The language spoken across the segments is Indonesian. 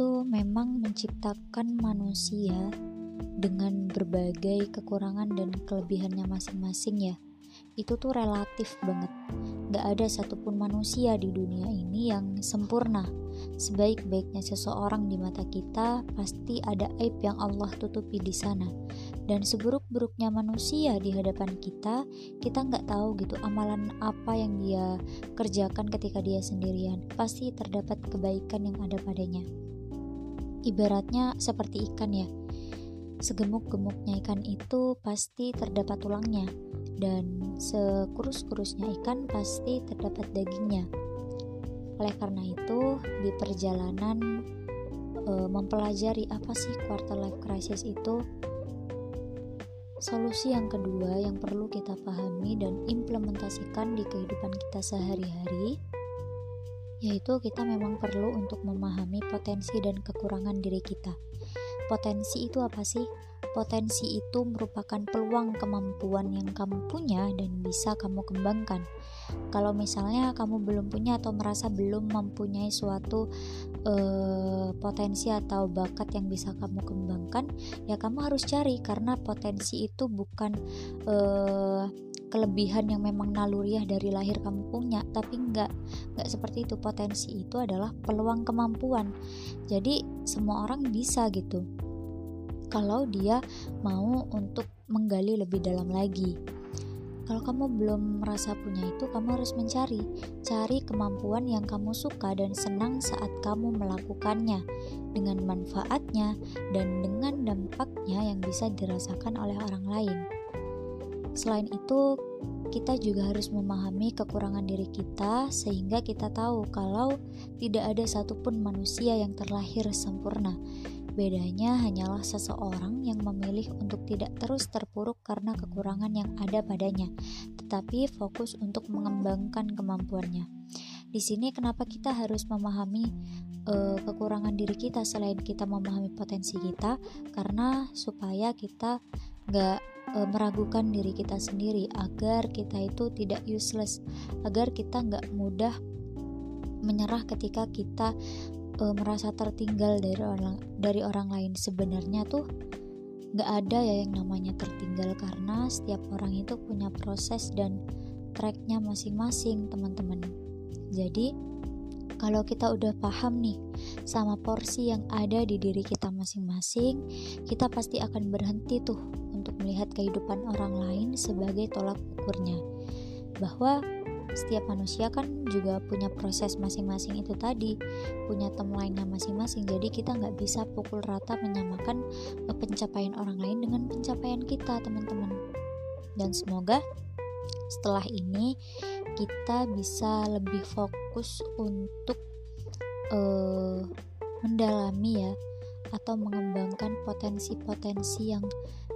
itu memang menciptakan manusia dengan berbagai kekurangan dan kelebihannya masing-masing ya. Itu tuh relatif banget. Gak ada satupun manusia di dunia ini yang sempurna. Sebaik-baiknya seseorang di mata kita pasti ada aib yang Allah tutupi di sana. Dan seburuk-buruknya manusia di hadapan kita kita nggak tahu gitu amalan apa yang dia kerjakan ketika dia sendirian. Pasti terdapat kebaikan yang ada padanya ibaratnya seperti ikan ya segemuk-gemuknya ikan itu pasti terdapat tulangnya dan sekurus-kurusnya ikan pasti terdapat dagingnya. Oleh karena itu, di perjalanan e, mempelajari apa sih quarter life crisis itu, solusi yang kedua yang perlu kita pahami dan implementasikan di kehidupan kita sehari-hari yaitu kita memang perlu untuk memahami potensi dan kekurangan diri kita. Potensi itu apa sih? Potensi itu merupakan peluang kemampuan yang kamu punya dan bisa kamu kembangkan. Kalau misalnya kamu belum punya atau merasa belum mempunyai suatu uh, potensi atau bakat yang bisa kamu kembangkan, ya kamu harus cari karena potensi itu bukan uh, kelebihan yang memang naluriah dari lahir kamu punya tapi enggak enggak seperti itu. Potensi itu adalah peluang kemampuan. Jadi semua orang bisa gitu. Kalau dia mau untuk menggali lebih dalam lagi. Kalau kamu belum merasa punya itu, kamu harus mencari. Cari kemampuan yang kamu suka dan senang saat kamu melakukannya dengan manfaatnya dan dengan dampaknya yang bisa dirasakan oleh orang lain. Selain itu, kita juga harus memahami kekurangan diri kita sehingga kita tahu kalau tidak ada satupun manusia yang terlahir sempurna Bedanya hanyalah seseorang yang memilih untuk tidak terus terpuruk karena kekurangan yang ada padanya, tetapi fokus untuk mengembangkan kemampuannya. Di sini, kenapa kita harus memahami uh, kekurangan diri kita selain kita memahami potensi kita, karena supaya kita nggak uh, meragukan diri kita sendiri, agar kita itu tidak useless, agar kita nggak mudah menyerah ketika kita uh, merasa tertinggal dari orang dari orang lain sebenarnya tuh nggak ada ya yang namanya tertinggal karena setiap orang itu punya proses dan tracknya masing-masing teman-teman jadi kalau kita udah paham nih sama porsi yang ada di diri kita masing-masing, kita pasti akan berhenti tuh untuk melihat kehidupan orang lain sebagai tolak ukurnya. Bahwa setiap manusia kan juga punya proses masing-masing itu tadi punya timeline-nya masing-masing. Jadi kita nggak bisa pukul rata menyamakan pencapaian orang lain dengan pencapaian kita teman-teman. Dan semoga setelah ini kita bisa lebih fokus untuk uh, mendalami ya atau mengembangkan potensi-potensi yang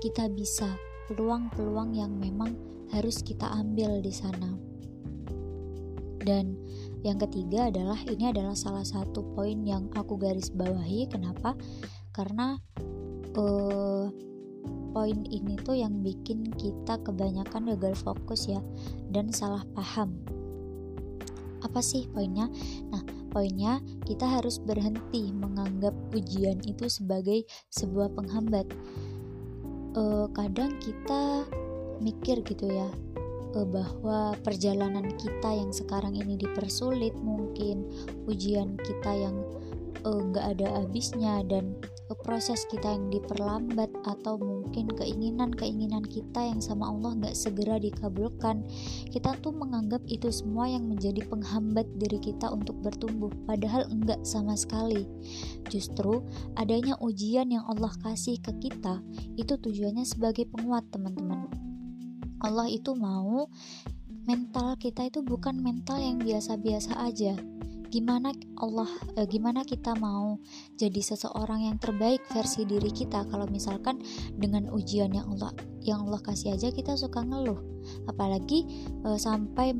kita bisa peluang-peluang yang memang harus kita ambil di sana dan yang ketiga adalah ini adalah salah satu poin yang aku garis bawahi. Kenapa? Karena uh, poin ini tuh yang bikin kita kebanyakan gagal fokus ya dan salah paham. Apa sih poinnya? Nah poinnya kita harus berhenti menganggap ujian itu sebagai sebuah penghambat. Uh, kadang kita mikir gitu ya bahwa perjalanan kita yang sekarang ini dipersulit mungkin ujian kita yang eh, nggak ada habisnya dan uh, proses kita yang diperlambat atau mungkin keinginan-keinginan kita yang sama Allah nggak segera dikabulkan kita tuh menganggap itu semua yang menjadi penghambat diri kita untuk bertumbuh padahal enggak sama sekali. Justru adanya ujian yang Allah kasih ke kita itu tujuannya sebagai penguat teman-teman Allah itu mau mental kita itu bukan mental yang biasa-biasa aja. Gimana Allah eh, gimana kita mau jadi seseorang yang terbaik versi diri kita kalau misalkan dengan ujian yang Allah yang Allah kasih aja kita suka ngeluh. Apalagi eh, sampai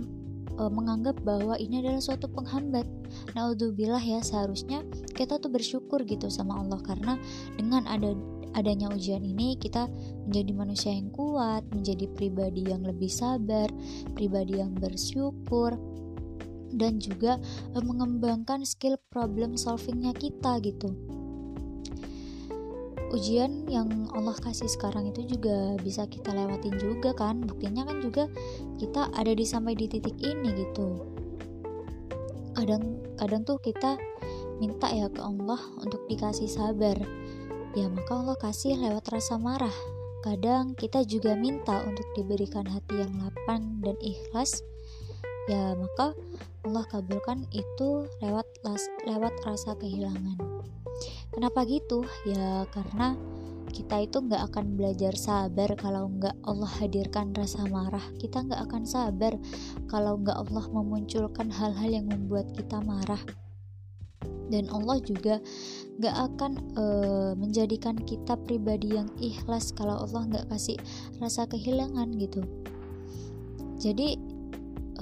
eh, menganggap bahwa ini adalah suatu penghambat. Naudzubillah ya seharusnya kita tuh bersyukur gitu sama Allah karena dengan ada adanya ujian ini kita menjadi manusia yang kuat, menjadi pribadi yang lebih sabar, pribadi yang bersyukur, dan juga uh, mengembangkan skill problem solvingnya kita gitu. Ujian yang Allah kasih sekarang itu juga bisa kita lewatin juga kan buktinya kan juga kita ada di sampai di titik ini gitu. Kadang kadang tuh kita minta ya ke Allah untuk dikasih sabar ya maka Allah kasih lewat rasa marah. Kadang kita juga minta untuk diberikan hati yang lapang dan ikhlas. Ya maka Allah kabulkan itu lewat lewat rasa kehilangan. Kenapa gitu? Ya karena kita itu nggak akan belajar sabar kalau nggak Allah hadirkan rasa marah. Kita nggak akan sabar kalau nggak Allah memunculkan hal-hal yang membuat kita marah dan Allah juga nggak akan uh, menjadikan kita pribadi yang ikhlas kalau Allah nggak kasih rasa kehilangan gitu. Jadi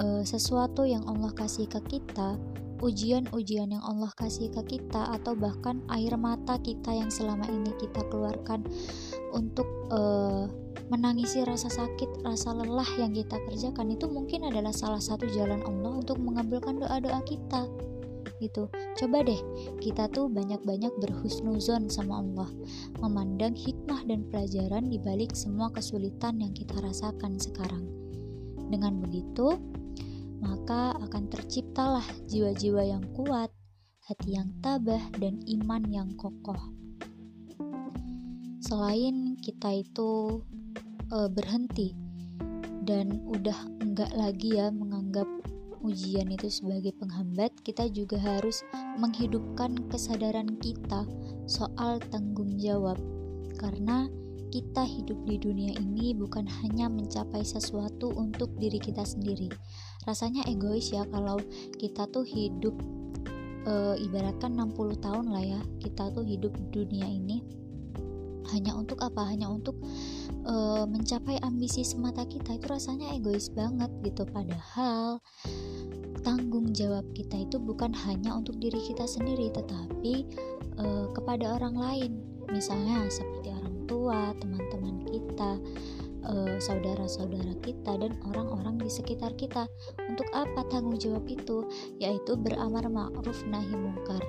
uh, sesuatu yang Allah kasih ke kita, ujian-ujian yang Allah kasih ke kita, atau bahkan air mata kita yang selama ini kita keluarkan untuk uh, menangisi rasa sakit, rasa lelah yang kita kerjakan itu mungkin adalah salah satu jalan Allah untuk mengabulkan doa-doa kita gitu. Coba deh kita tuh banyak-banyak berhusnuzon sama Allah. Memandang hikmah dan pelajaran di balik semua kesulitan yang kita rasakan sekarang. Dengan begitu maka akan terciptalah jiwa-jiwa yang kuat, hati yang tabah, dan iman yang kokoh. Selain kita itu e, berhenti dan udah enggak lagi ya menganggap ujian itu sebagai penghambat, kita juga harus menghidupkan kesadaran kita soal tanggung jawab, karena kita hidup di dunia ini bukan hanya mencapai sesuatu untuk diri kita sendiri. Rasanya egois ya kalau kita tuh hidup e, ibaratkan 60 tahun lah ya, kita tuh hidup di dunia ini hanya untuk apa? Hanya untuk e, mencapai ambisi semata kita itu rasanya egois banget gitu. Padahal tanggung jawab kita itu bukan hanya untuk diri kita sendiri, tetapi e, kepada orang lain. Misalnya seperti orang tua, teman-teman kita, uh, saudara-saudara kita, dan orang-orang di sekitar kita. Untuk apa tanggung jawab itu? Yaitu beramar ma'ruf nahi mungkar.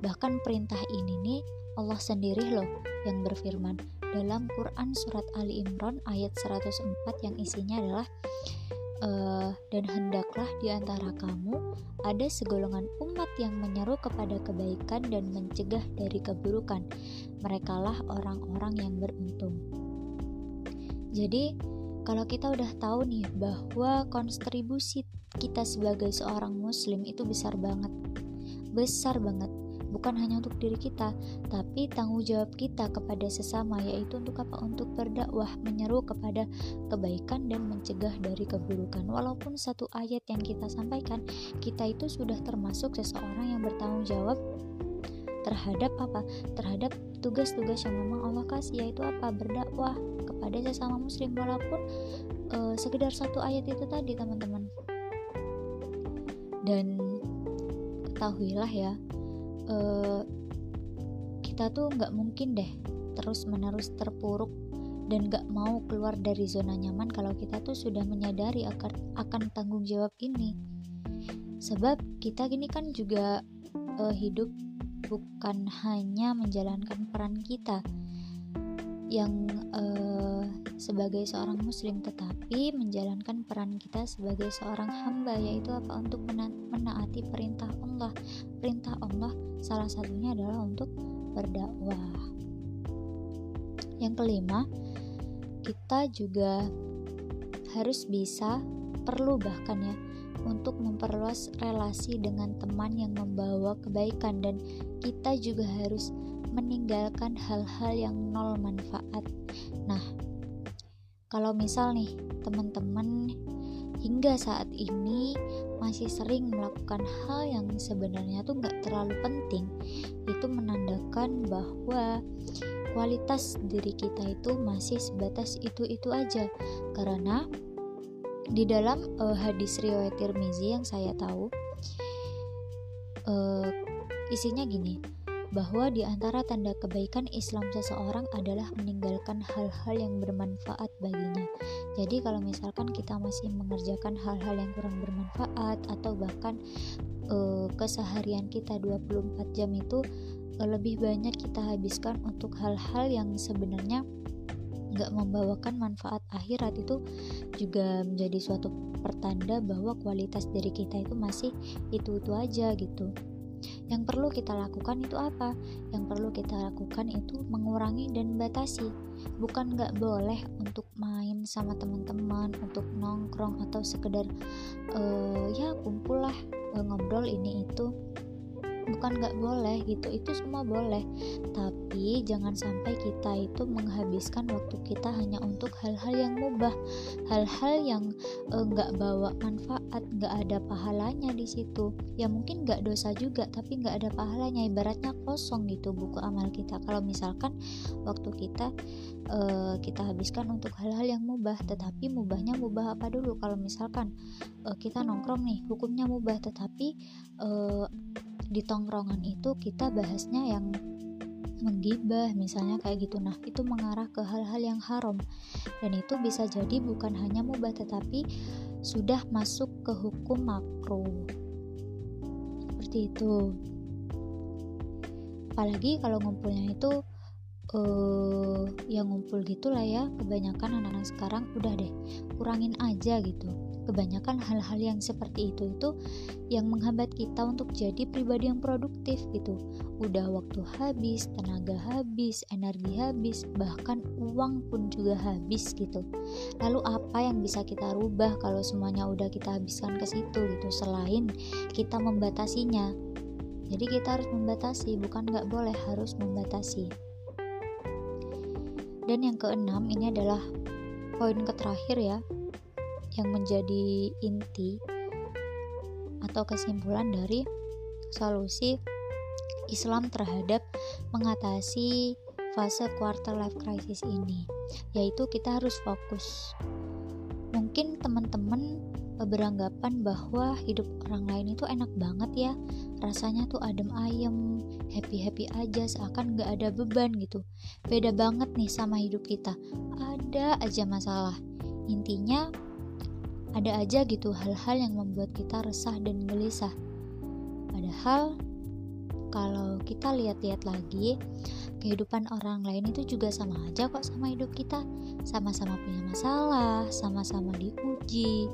Bahkan perintah ini nih Allah sendiri loh yang berfirman dalam Quran surat Ali Imran ayat 104 yang isinya adalah uh, dan hendaklah di antara kamu ada segolongan umat yang menyeru kepada kebaikan dan mencegah dari keburukan. Merekalah orang-orang yang beruntung. Jadi, kalau kita udah tahu nih bahwa kontribusi kita sebagai seorang muslim itu besar banget. Besar banget bukan hanya untuk diri kita, tapi tanggung jawab kita kepada sesama yaitu untuk apa? Untuk berdakwah, menyeru kepada kebaikan dan mencegah dari keburukan. Walaupun satu ayat yang kita sampaikan, kita itu sudah termasuk seseorang yang bertanggung jawab terhadap apa? Terhadap tugas-tugas yang memang Allah kasih yaitu apa? Berdakwah kepada sesama muslim walaupun uh, sekedar satu ayat itu tadi, teman-teman. Dan ketahuilah ya, uh, kita tuh nggak mungkin deh terus menerus terpuruk dan gak mau keluar dari zona nyaman kalau kita tuh sudah menyadari akan, akan tanggung jawab ini. Sebab kita gini kan juga uh, hidup bukan hanya menjalankan peran kita yang uh, sebagai seorang muslim tetapi menjalankan peran kita sebagai seorang hamba yaitu apa? Untuk mena menaati perintah Allah. Perintah Allah salah satunya adalah untuk berdakwah. Yang kelima kita juga harus bisa perlu bahkan ya untuk memperluas relasi dengan teman yang membawa kebaikan. Dan kita juga harus meninggalkan hal-hal yang nol manfaat. Nah, kalau misal nih teman-teman hingga saat ini masih sering melakukan hal yang sebenarnya tuh nggak terlalu penting, itu menandakan bahwa kualitas diri kita itu masih sebatas itu-itu aja. Karena di dalam uh, hadis riwayat Tirmizi yang saya tahu uh, isinya gini bahwa di antara tanda kebaikan Islam seseorang adalah meninggalkan hal-hal yang bermanfaat baginya. Jadi kalau misalkan kita masih mengerjakan hal-hal yang kurang bermanfaat atau bahkan uh, keseharian kita 24 jam itu uh, lebih banyak kita habiskan untuk hal-hal yang sebenarnya nggak membawakan manfaat akhirat itu juga menjadi suatu pertanda bahwa kualitas dari kita itu masih itu-itu aja gitu. Yang perlu kita lakukan itu apa? Yang perlu kita lakukan itu mengurangi dan batasi. Bukan nggak boleh untuk main sama teman-teman, untuk nongkrong atau sekedar uh, ya kumpul lah uh, ngobrol ini itu bukan nggak boleh gitu itu semua boleh. Tapi jangan sampai kita itu menghabiskan waktu kita hanya untuk hal-hal yang mubah hal-hal yang eh, nggak uh, bawa manfaat nggak ada pahalanya di situ. Ya mungkin nggak dosa juga tapi nggak ada pahalanya ibaratnya kosong gitu buku amal kita. Kalau misalkan waktu kita uh, kita habiskan untuk hal-hal yang mubah tetapi mubahnya mubah apa dulu? Kalau misalkan uh, kita nongkrong nih hukumnya mubah tetapi uh, di tongkrongan itu kita bahasnya yang menggibah misalnya kayak gitu. Nah itu mengarah ke hal-hal yang haram. Dan itu bisa jadi bukan hanya mubah tetapi sudah masuk ke hukum makro seperti itu. Apalagi kalau ngumpulnya itu uh, yang ngumpul gitulah ya. Kebanyakan anak-anak sekarang udah deh kurangin aja gitu kebanyakan hal-hal yang seperti itu itu yang menghambat kita untuk jadi pribadi yang produktif gitu. Udah waktu habis tenaga habis energi habis bahkan uang pun juga habis gitu. Lalu apa yang bisa kita rubah kalau semuanya udah kita habiskan ke situ gitu selain kita membatasinya? Jadi kita harus membatasi bukan nggak boleh harus membatasi. Dan yang keenam ini adalah poin terakhir ya yang menjadi inti atau kesimpulan dari solusi Islam terhadap mengatasi fase quarter life crisis ini yaitu kita harus fokus. Mungkin teman-teman beranggapan bahwa hidup orang lain itu enak banget ya rasanya tuh adem ayem happy happy aja seakan gak ada beban gitu. Beda banget nih sama hidup kita. Ada aja masalah. Intinya ada aja gitu hal-hal yang membuat kita resah dan gelisah. Padahal kalau kita lihat-lihat lagi kehidupan orang lain itu juga sama aja kok sama hidup kita. Sama-sama punya masalah sama-sama diuji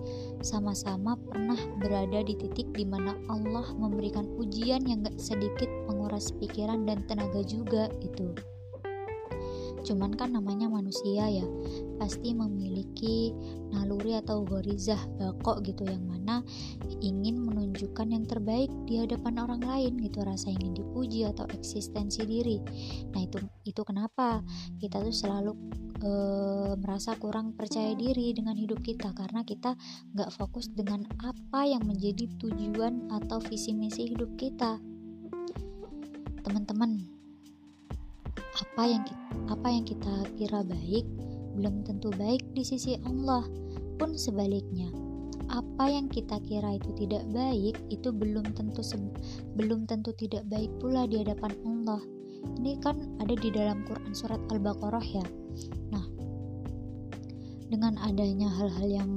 sama-sama pernah berada di titik di mana Allah memberikan ujian yang gak sedikit menguras pikiran dan tenaga juga itu cuman kan namanya manusia ya pasti memiliki naluri atau gorizah bakok gitu yang mana ingin menunjukkan yang terbaik di hadapan orang lain gitu rasa ingin dipuji atau eksistensi diri. Nah itu itu kenapa kita tuh selalu e, merasa kurang percaya diri dengan hidup kita karena kita nggak fokus dengan apa yang menjadi tujuan atau visi misi hidup kita. Teman-teman apa yang kita, apa yang kita kira baik belum tentu baik di sisi Allah. Pun sebaliknya apa yang kita kira itu tidak baik itu belum tentu belum tentu tidak baik pula di hadapan Allah. Ini kan ada di dalam Quran surat Al-Baqarah ya. Nah dengan adanya hal-hal yang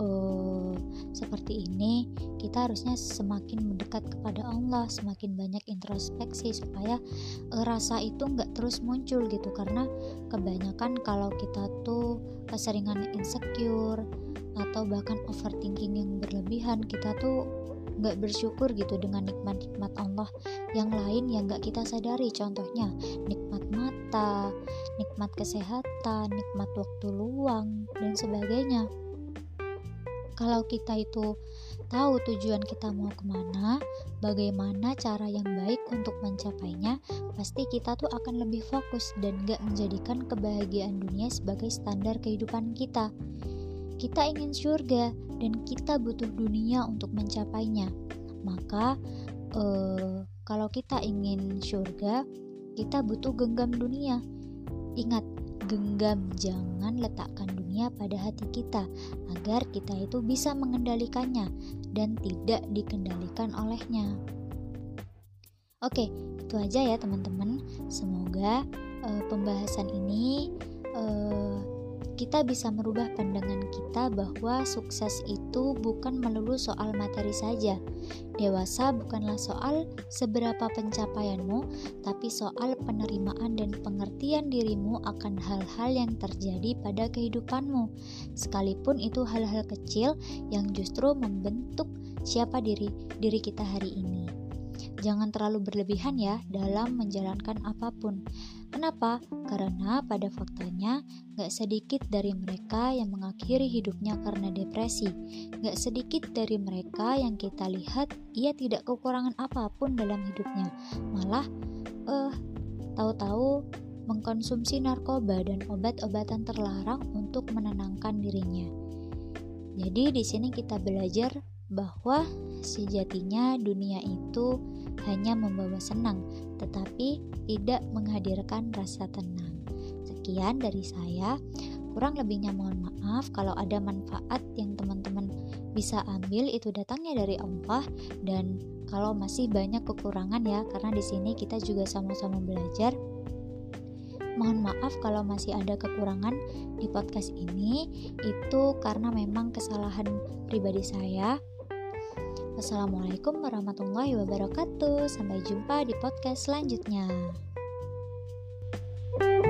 uh, seperti ini kita harusnya semakin mendekat kepada Allah semakin banyak introspeksi supaya uh, rasa itu nggak terus muncul gitu. Karena kebanyakan kalau kita tuh keseringan insecure atau bahkan overthinking yang berlebihan kita tuh nggak bersyukur gitu dengan nikmat-nikmat Allah. Yang lain yang nggak kita sadari contohnya nikmat mata nikmat kesehatan nikmat waktu luang dan sebagainya. Kalau kita itu tahu tujuan kita mau ke mana, bagaimana cara yang baik untuk mencapainya, pasti kita tuh akan lebih fokus dan gak menjadikan kebahagiaan dunia sebagai standar kehidupan kita. Kita ingin surga dan kita butuh dunia untuk mencapainya. Maka, eh, kalau kita ingin surga, kita butuh genggam dunia. Ingat, genggam jangan letakkan dunia pada hati kita agar kita itu bisa mengendalikannya dan tidak dikendalikan olehnya. Oke, itu aja ya teman-teman. Semoga uh, pembahasan ini uh, kita bisa merubah pandangan kita bahwa sukses itu bukan melulu soal materi saja. Dewasa bukanlah soal seberapa pencapaianmu, tapi soal penerimaan dan pengertian dirimu akan hal-hal yang terjadi pada kehidupanmu. Sekalipun itu hal-hal kecil yang justru membentuk siapa diri diri kita hari ini. Jangan terlalu berlebihan ya dalam menjalankan apa pun. Kenapa? Karena pada faktanya gak sedikit dari mereka yang mengakhiri hidupnya karena depresi. Gak sedikit dari mereka yang kita lihat ia tidak kekurangan apa pun dalam hidupnya. Malah, eh, uh, tahu-tahu mengkonsumsi narkoba dan obat-obatan terlarang untuk menenangkan dirinya. Jadi di sini kita belajar bahwa sejatinya dunia itu hanya membawa senang, tetapi tidak menghadirkan rasa tenang. Sekian dari saya. Kurang lebihnya mohon maaf kalau ada manfaat yang teman-teman bisa ambil itu datangnya dari Allah dan kalau masih banyak kekurangan ya karena di sini kita juga sama-sama belajar. Mohon maaf kalau masih ada kekurangan di podcast ini itu karena memang kesalahan pribadi saya Wassalamualaikum warahmatullahi wabarakatuh. Sampai jumpa di podcast selanjutnya. thank you